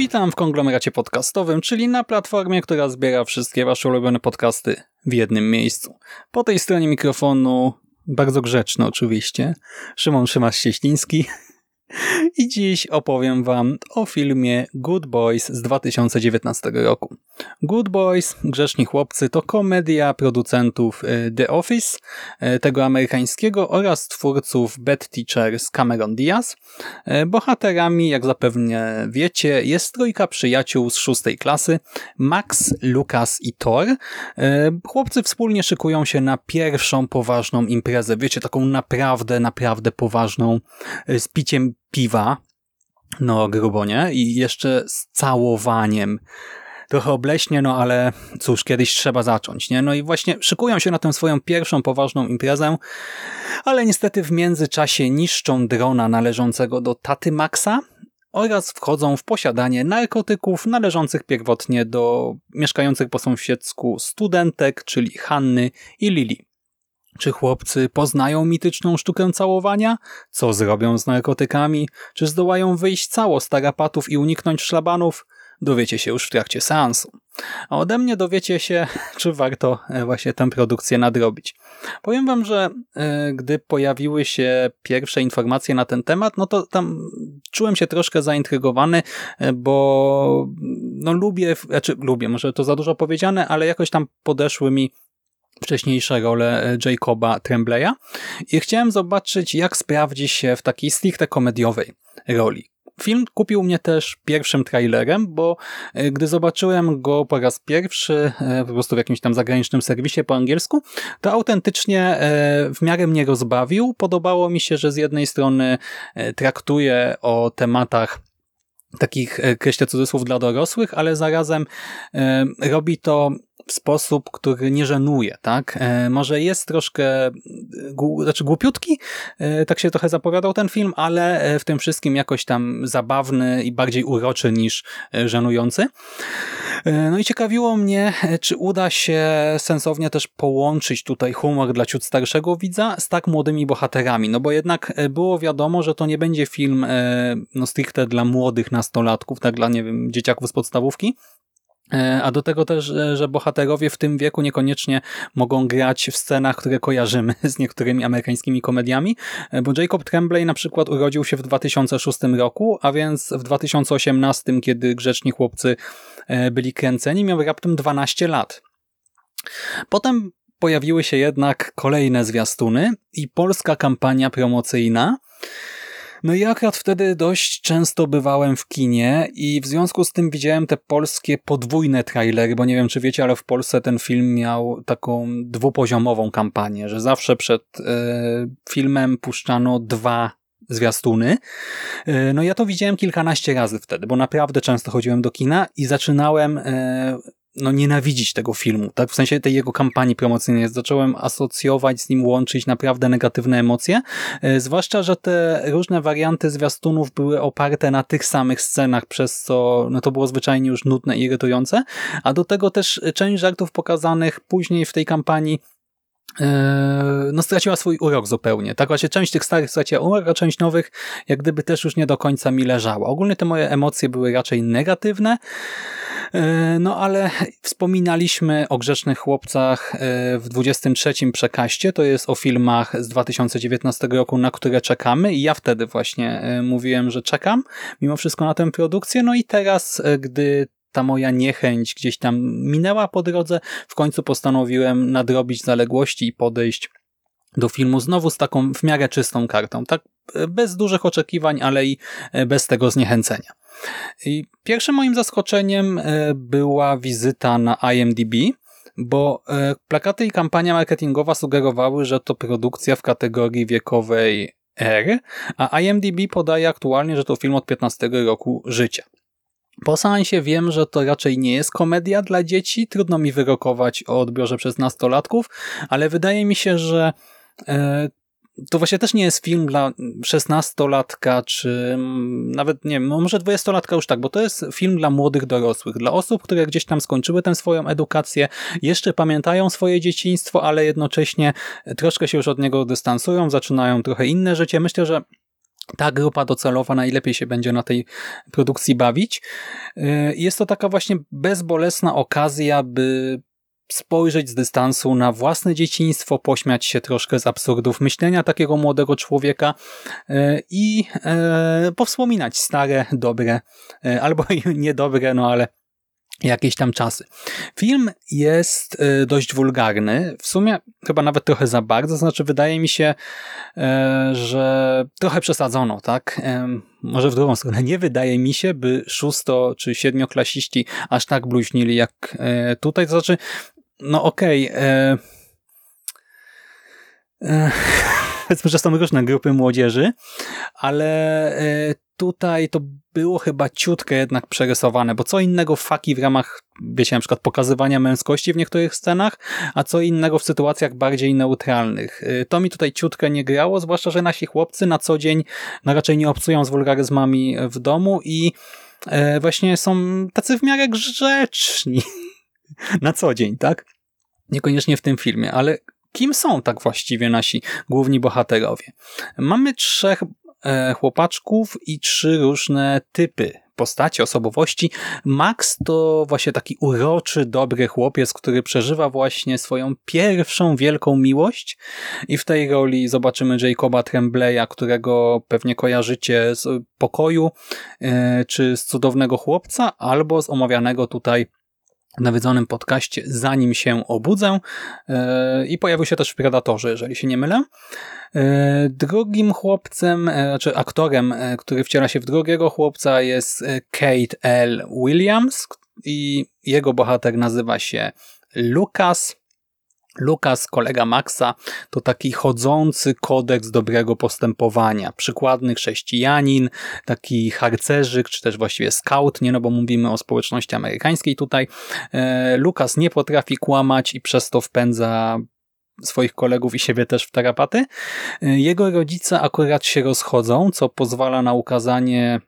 Witam w konglomeracie podcastowym, czyli na platformie, która zbiera wszystkie wasze ulubione podcasty w jednym miejscu. Po tej stronie mikrofonu, bardzo grzeczny oczywiście, Szymon Szymasz-Cieśliński i dziś opowiem wam o filmie Good Boys z 2019 roku. Good Boys, Grzeczni Chłopcy to komedia producentów y, The Office, y, tego amerykańskiego oraz twórców Bad Teachers Cameron Diaz. Y, Bohaterami, jak zapewne wiecie, jest trójka przyjaciół z szóstej klasy, Max, Lucas i Thor. Chłopcy wspólnie szykują się na pierwszą poważną imprezę, wiecie, taką naprawdę, naprawdę poważną, z piciem piwa, no grubo, nie? I jeszcze z całowaniem. Trochę obleśnie, no ale cóż, kiedyś trzeba zacząć, nie? No i właśnie szykują się na tę swoją pierwszą poważną imprezę, ale niestety w międzyczasie niszczą drona należącego do taty Maxa oraz wchodzą w posiadanie narkotyków należących pierwotnie do mieszkających po sąsiedzku studentek, czyli Hanny i Lili. Czy chłopcy poznają mityczną sztukę całowania? Co zrobią z narkotykami? Czy zdołają wyjść cało z tarapatów i uniknąć szlabanów? Dowiecie się już w trakcie seansu. A ode mnie dowiecie się, czy warto e, właśnie tę produkcję nadrobić. Powiem wam, że e, gdy pojawiły się pierwsze informacje na ten temat, no to tam czułem się troszkę zaintrygowany, e, bo no lubię, znaczy lubię, może to za dużo powiedziane, ale jakoś tam podeszły mi wcześniejsze role Jacoba Trembleya i chciałem zobaczyć, jak sprawdzi się w takiej stricte komediowej roli. Film kupił mnie też pierwszym trailerem, bo e, gdy zobaczyłem go po raz pierwszy e, po prostu w jakimś tam zagranicznym serwisie po angielsku, to autentycznie e, w miarę mnie rozbawił. Podobało mi się, że z jednej strony traktuje o tematach takich, kreślę cudzysłów, dla dorosłych, ale zarazem robi to w sposób, który nie żenuje, tak? E, może jest troszkę znaczy głupiutki, e, tak się trochę zapowiadał ten film, ale e, w tym wszystkim jakoś tam zabawny i bardziej uroczy niż żenujący. No i ciekawiło mnie, czy uda się sensownie też połączyć tutaj humor dla ciut starszego widza z tak młodymi bohaterami, no bo jednak było wiadomo, że to nie będzie film no stricte dla młodych nastolatków, tak dla, nie wiem, dzieciaków z podstawówki, E, a do tego też, e, że bohaterowie w tym wieku niekoniecznie mogą grać w scenach, które kojarzymy z niektórymi amerykańskimi komediami, e, bo Jacob Tremblay na przykład urodził się w 2006 roku, a więc w 2018, kiedy grzeczni chłopcy byli kręceni, miał raptem 12 lat. Potem pojawiły się jednak kolejne zwiastuny i polska kampania promocyjna, no i akurat wtedy dość często bywałem w kinie i w związku z tym widziałem te polskie podwójne trailery, bo nie wiem czy wiecie, ale w Polsce ten film miał taką dwupoziomową kampanię, że zawsze przed e, filmem puszczano dwa zwiastuny. E, no ja to widziałem kilkanaście razy wtedy, bo naprawdę często chodziłem do kina i zaczynałem e, no, nienawidzić tego filmu, tak? W sensie tej jego kampanii promocyjnej. Zacząłem asocjować z nim, łączyć naprawdę negatywne emocje, e, zwłaszcza, że te różne warianty zwiastunów były oparte na tych samych scenach, przez co no, to było zwyczajnie już nudne i irytujące, a do tego też część żartów pokazanych później w tej kampanii e, no straciła swój urok zupełnie. Tak właśnie część tych starych straciła urok, a część nowych jak gdyby też już nie do końca mi leżała. Ogólnie te moje emocje były raczej negatywne, no ale wspominaliśmy o Grzecznych Chłopcach e, w 23 przekaście, to jest o filmach z 2019 roku, na które czekamy. I ja wtedy właśnie e, mówiłem, że czekam mimo wszystko na tę produkcję, no i teraz, gdy ta moja niechęć gdzieś tam minęła po drodze, w końcu postanowiłem nadrobić zaległości i podejść do filmu znowu z taką w miarę czystą kartą, tak bez dużych oczekiwań, ale i bez tego zniechęcenia. I pierwszym moim zaskoczeniem e, była wizyta na IMDb, bo e, plakaty i kampania marketingowa sugerowały, że to produkcja w kategorii wiekowej R, a IMDb podaje aktualnie, że to film od 15 roku życia. Po seansie wiem, że to raczej nie jest komedia dla dzieci, trudno mi wyrokować o odbiorze przez nastolatków, ale wydaje mi się, że e, to właśnie też nie jest film dla szesnastolatka, czy nawet, nie wiem, może dwudziestolatka już tak, bo to jest film dla młodych dorosłych, dla osób, które gdzieś tam skończyły tę swoją edukację, jeszcze pamiętają swoje dzieciństwo, ale jednocześnie troszkę się już od niego dystansują, zaczynają trochę inne życie. Myślę, że ta grupa docelowa najlepiej się będzie na tej produkcji bawić. Y, jest to taka właśnie bezbolesna okazja, by spojrzeć z dystansu na własne dzieciństwo, pośmiać się troszkę z absurdów myślenia takiego młodego człowieka y, i y, powspominać stare, dobre, albo niedobre, no ale jakieś tam czasy. Film jest dość wulgarny, w sumie chyba nawet trochę za bardzo, znaczy wydaje mi się, e, że trochę przesadzono, tak? Może w drugą stronę. Nie wydaje mi się, by szósto czy siedmioklasiści aż tak bluźnili jak e, tutaj, to znaczy, no okej, okay, e, powiedzmy, że są różne grupy młodzieży, ale tutaj to było chyba ciutkę jednak przerysowane, bo co innego faki w ramach, wiecie, na przykład pokazywania męskości w niektórych scenach, a co innego w sytuacjach bardziej neutralnych. Y, to mi tutaj ciutkę nie grało, zwłaszcza, że nasi chłopcy na co dzień no raczej nie obcują z wulgaryzmami w domu i e, właśnie są tacy w miarę grzeczni na co dzień, tak? Niekoniecznie w tym filmie, ale kim są tak właściwie nasi główni bohaterowie? Mamy trzech E, chłopaczków i trzy różne typy postaci, osobowości. Max to właśnie taki uroczy, dobry chłopiec, który przeżywa właśnie swoją pierwszą wielką miłość i w tej roli zobaczymy Jacoba Trembleya, którego pewnie kojarzycie z pokoju, e, czy z cudownego chłopca, albo z omawianego tutaj nawiedzonym podcaście Zanim się obudzę e, i pojawił się też w Predatorze, jeżeli się nie mylę. E, drugim chłopcem, e, znaczy aktorem, który wciela się w drugiego chłopca jest Kate L. Williams i jego bohater nazywa się Lucas Lukas, kolega Maxa, to taki chodzący kodeks dobrego postępowania. Przykładny chrześcijanin, taki harcerzyk, czy też właściwie scout, nie no bo mówimy o społeczności amerykańskiej tutaj. E, Lukas nie potrafi kłamać i przez to wpędza swoich kolegów i siebie też w tarapaty. E, jego rodzice akurat się rozchodzą, co pozwala na ukazanie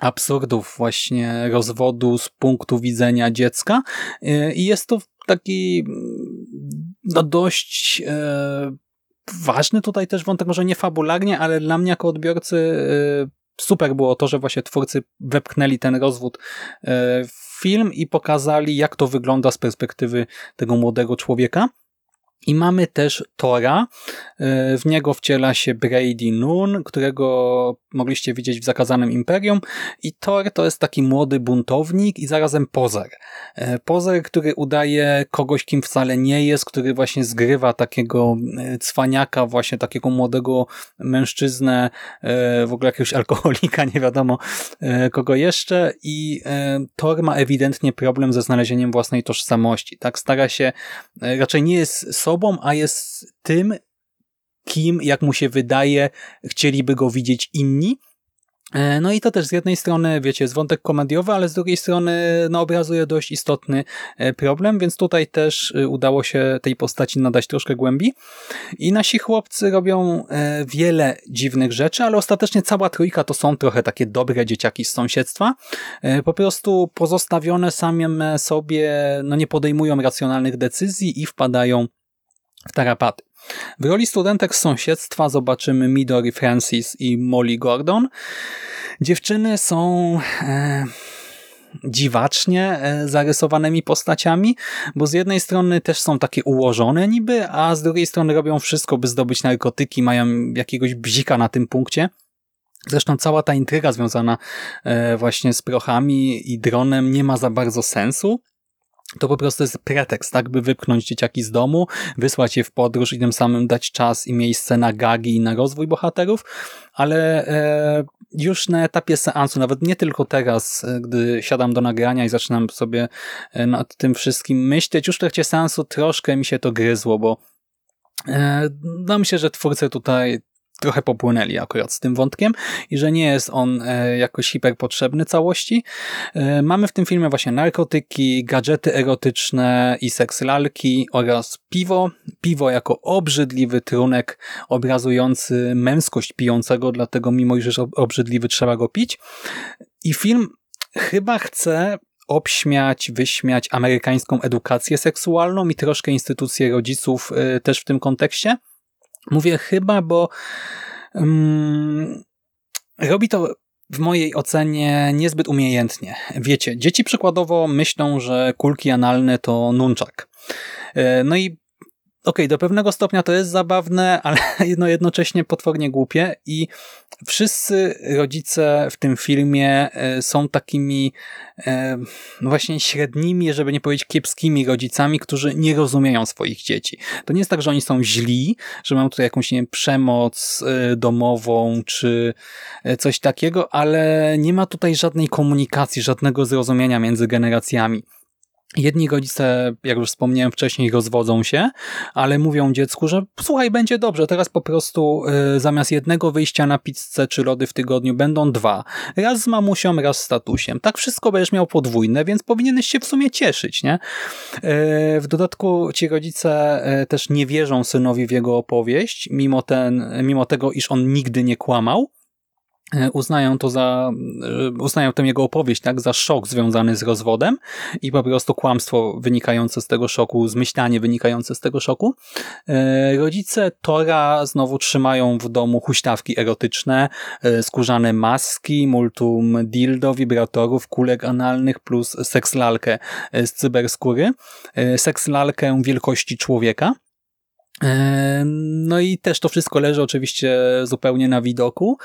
absurdów właśnie rozwodu z punktu widzenia dziecka e, i jest to taki no dość e, ważny tutaj też wątek, może nie fabularnie, ale dla mnie jako odbiorcy e, super było to, że właśnie twórcy wepchnęli ten rozwód e, w film i pokazali, jak to wygląda z perspektywy tego młodego człowieka. I mamy też Tora. E, w niego wciela się Brady Noon, którego mogliście widzieć w Zakazanym Imperium. I Thor to jest taki młody buntownik i zarazem pozer. E, pozer, który udaje kogoś, kim wcale nie jest, który właśnie zgrywa takiego e, cwaniaka, właśnie takiego młodego mężczyznę, w ogóle jakiegoś alkoholika, nie wiadomo kogo jeszcze. I Thor ma ewidentnie problem ze znalezieniem własnej tożsamości. Tak stara się, raczej nie jest sobą, a jest tym, kim, jak mu się wydaje, chcieliby go widzieć inni. E, no i to też z jednej strony, wiecie, jest wątek komediowy, ale z drugiej strony no, obrazuje dość istotny e, problem, więc tutaj też e, udało się tej postaci nadać troszkę głębi. I nasi chłopcy robią wiele dziwnych rzeczy, ale ostatecznie cała trójka to są trochę takie dobre dzieciaki z sąsiedztwa. Po prostu pozostawione samym sobie, no nie podejmują racjonalnych decyzji i wpadają w tarapaty. W roli studentek z sąsiedztwa zobaczymy Midori Francis i Molly Gordon. Dziewczyny są... E, dziwacznie e, zarysowanymi postaciami, bo z jednej strony też są takie ułożone niby, a z drugiej strony robią wszystko, by zdobyć narkotyki, mają jakiegoś bzika na tym punkcie. Zresztą cała ta intryga związana e, właśnie z prochami i dronem nie ma za bardzo sensu to po prostu jest pretekst, tak, by wypchnąć dzieciaki z domu, wysłać je w podróż i tym samym dać czas i miejsce na gagi i na rozwój bohaterów, ale e, już na etapie seansu, nawet nie tylko teraz, e, gdy siadam do nagrania i zaczynam sobie e, nad tym wszystkim myśleć, już w trakcie seansu troszkę mi się to gryzło, bo e, no myślę, że twórcy tutaj trochę popłynęli akurat z tym wątkiem i że nie jest on e, jakoś hiperpotrzebny całości. E, mamy w tym filmie właśnie narkotyki, gadżety erotyczne i seks lalki oraz piwo. Piwo jako obrzydliwy trunek obrazujący męskość pijącego, dlatego mimo iż jest obrzydliwy trzeba go pić. I film chyba chce obśmiać, wyśmiać amerykańską edukację seksualną i troszkę instytucje rodziców y, też w tym kontekście. Mówię chyba, bo um, robi to w mojej ocenie niezbyt umiejętnie. Wiecie, dzieci przykładowo myślą, że kulki analne to nunczak. Y, no i okej, okay, do pewnego stopnia to jest zabawne, ale no jednocześnie potwornie głupie i wszyscy rodzice w tym filmie e, są takimi e, no właśnie średnimi, żeby nie powiedzieć kiepskimi rodzicami, którzy nie rozumieją swoich dzieci. To nie jest tak, że oni są źli, że mają tutaj jakąś nie wiem, przemoc e, domową czy coś takiego, ale nie ma tutaj żadnej komunikacji, żadnego zrozumienia między generacjami. Jedni rodzice, jak już wspomniałem wcześniej, rozwodzą się, ale mówią dziecku, że słuchaj, będzie dobrze, teraz po prostu y, zamiast jednego wyjścia na pizzę czy lody w tygodniu będą dwa. Raz z mamusią, raz z tatusiem. Tak wszystko będziesz miał podwójne, więc powinieneś się w sumie cieszyć, nie? Y, w dodatku ci rodzice y, też nie wierzą synowi w jego opowieść, mimo, ten, mimo tego, iż on nigdy nie kłamał, uznają to za, e, uznają tę jego opowieść tak, za szok związany z rozwodem i po prostu kłamstwo wynikające z tego szoku, zmyślanie wynikające z tego szoku. E, rodzice Tora znowu trzymają w domu huśtawki erotyczne, skórzane maski, multum dildo, wibratorów, kulek analnych plus sekslalkę z cyberskóry, sekslalkę wielkości człowieka no i też to wszystko leży oczywiście zupełnie na widoku.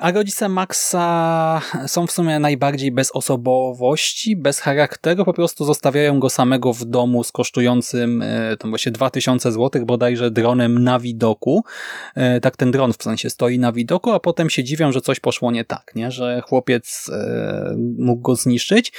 A rodzice Maxa są w sumie najbardziej bez osobowości, bez charakteru, po prostu zostawiają go samego w domu z kosztującym e, tam właśnie 2000 zł bodajże dronem na widoku. E, tak ten dron w sensie stoi na widoku, a potem się dziwią, że coś poszło nie tak, nie? że chłopiec e, mógł go zniszczyć.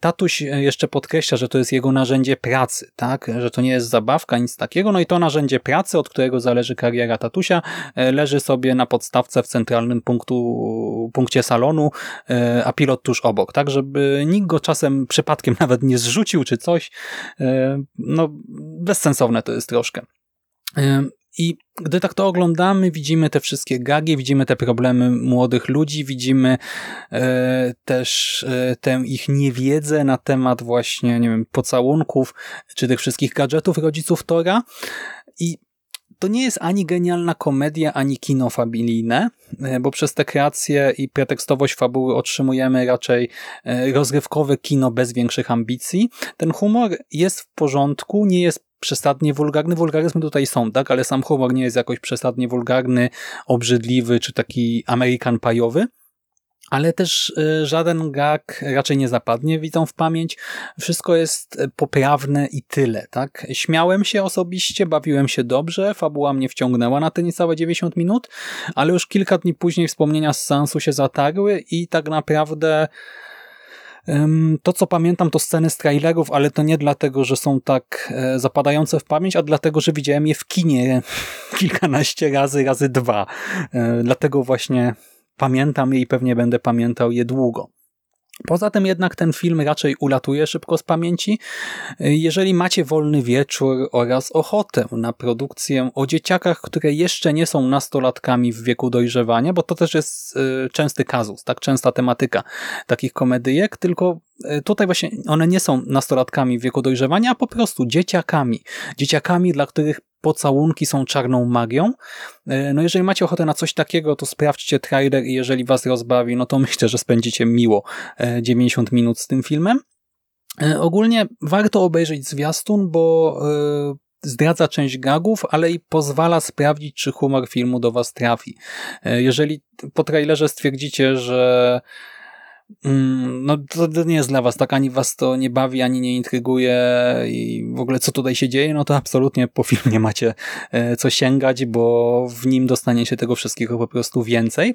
Tatuś jeszcze podkreśla, że to jest jego narzędzie pracy, tak? że to nie jest zabawka, nic takiego. No i to narzędzie pracy, od którego zależy kariera tatusia, e, leży sobie na podstawce w centralnym punktu, punkcie salonu, e, a pilot tuż obok, tak, żeby nikt go czasem przypadkiem nawet nie zrzucił czy coś. E, no, bezsensowne to jest troszkę. I gdy tak to oglądamy, widzimy te wszystkie gagi, widzimy te problemy młodych ludzi, widzimy e, też e, tę ich niewiedzę na temat właśnie, nie wiem, pocałunków, czy tych wszystkich gadżetów rodziców Tora. I to nie jest ani genialna komedia, ani kino familijne, e, bo przez te kreacje i pretekstowość fabuły otrzymujemy raczej e, rozrywkowe kino bez większych ambicji. Ten humor jest w porządku, nie jest przesadnie wulgarny. Wulgaryzmy tutaj są, tak, ale sam humor nie jest jakoś przesadnie wulgarny, obrzydliwy czy taki Amerykan pajowy ale też e, żaden gag raczej nie zapadnie, widzą w pamięć. Wszystko jest e, poprawne i tyle, tak? Śmiałem się osobiście, bawiłem się dobrze, fabuła mnie wciągnęła na te niecałe 90 minut, ale już kilka dni później wspomnienia z sensu się zatarły i tak naprawdę to, co pamiętam, to sceny z trailerów, ale to nie dlatego, że są tak e, zapadające w pamięć, a dlatego, że widziałem je w kinie kilkanaście razy, razy dwa. Dlatego właśnie pamiętam je i pewnie będę pamiętał je długo. Poza tym jednak ten film raczej ulatuje szybko z pamięci. Jeżeli macie wolny wieczór oraz ochotę na produkcję o dzieciakach, które jeszcze nie są nastolatkami w wieku dojrzewania, bo to też jest y, częsty kazus, tak częsta tematyka takich komedyjek, tylko y, tutaj właśnie one nie są nastolatkami w wieku dojrzewania, a po prostu dzieciakami. Dzieciakami, dla których pocałunki są czarną magią. E, no jeżeli macie ochotę na coś takiego, to sprawdźcie trailer i jeżeli was rozbawi, no to myślę, że spędzicie miło 90 e, minut z tym filmem. E, ogólnie warto obejrzeć zwiastun, bo zdradza część gagów, ale i pozwala sprawdzić, czy humor filmu do was trafi. Jeżeli po trailerze stwierdzicie, że no to, nie jest dla was tak, ani was to nie bawi, ani nie intryguje i w ogóle co tutaj się dzieje, no to absolutnie po filmie macie e, co sięgać, bo w nim dostanie się tego wszystkiego po prostu więcej.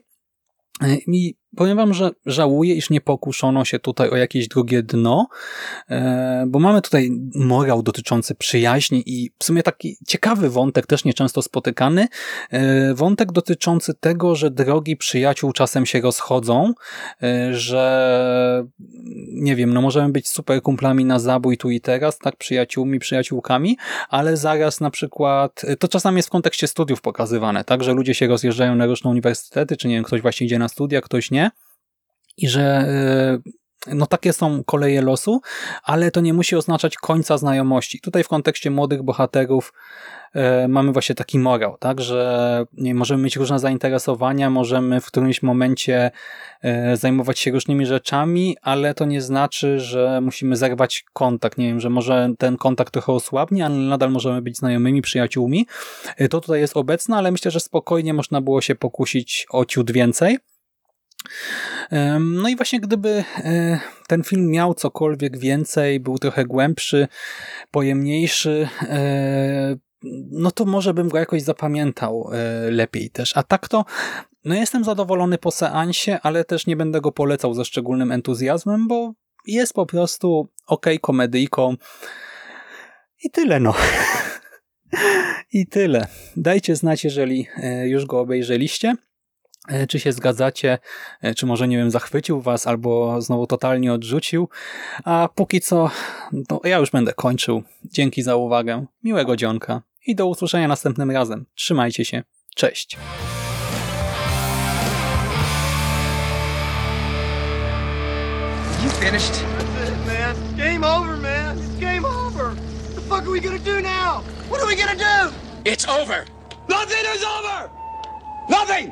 E, I powiem wam, że żałuję, iż nie pokuszono się tutaj o jakieś drugie dno, e, bo mamy tutaj morał dotyczący przyjaźni i w sumie taki ciekawy wątek, też nieczęsto spotykany, e, wątek dotyczący tego, że drogi przyjaciół czasem się rozchodzą, że nie wiem, no możemy być super kumplami na zabój tu i teraz, tak, przyjaciółmi, przyjaciółkami, ale zaraz na przykład, to czasami jest w kontekście studiów pokazywane, tak, że ludzie się rozjeżdżają na różne uniwersytety, czy nie wiem, ktoś właśnie idzie na studia, ktoś nie i że y, no takie są koleje losu, ale to nie musi oznaczać końca znajomości. Tutaj w kontekście młodych bohaterów y, mamy właśnie taki morał, tak, że możemy mieć różne zainteresowania, możemy w którymś momencie y, zajmować się różnymi rzeczami, ale to nie znaczy, że musimy zerwać kontakt. Nie wiem, że może ten kontakt trochę osłabnie, ale nadal możemy być znajomymi, przyjaciółmi. To tutaj jest obecne, ale myślę, że spokojnie można było się pokusić o ciut więcej. No i właśnie gdyby e, ten film miał cokolwiek więcej, był trochę głębszy, pojemniejszy, e, no to może bym go jakoś zapamiętał e, lepiej też. A tak to, no jestem zadowolony po seansie, ale też nie będę go polecał ze szczególnym entuzjazmem, bo jest po prostu ok komedyjką i tyle no. I tyle. Dajcie znać, jeżeli już go obejrzeliście. E, Czy się zgadzacie, e, czy może, nie wiem, zachwycił was, albo znowu totalnie odrzucił. A póki co, no, ja już będę kończył. Dzięki za uwagę. Miłego dzionka i do usłyszenia następnym razem. Trzymajcie się. Cześć. You finished? That's it, man. Game over, man. It's game over. What the fuck are we gonna do now? What are we gonna do? It's over. Nothing is over! Nothing!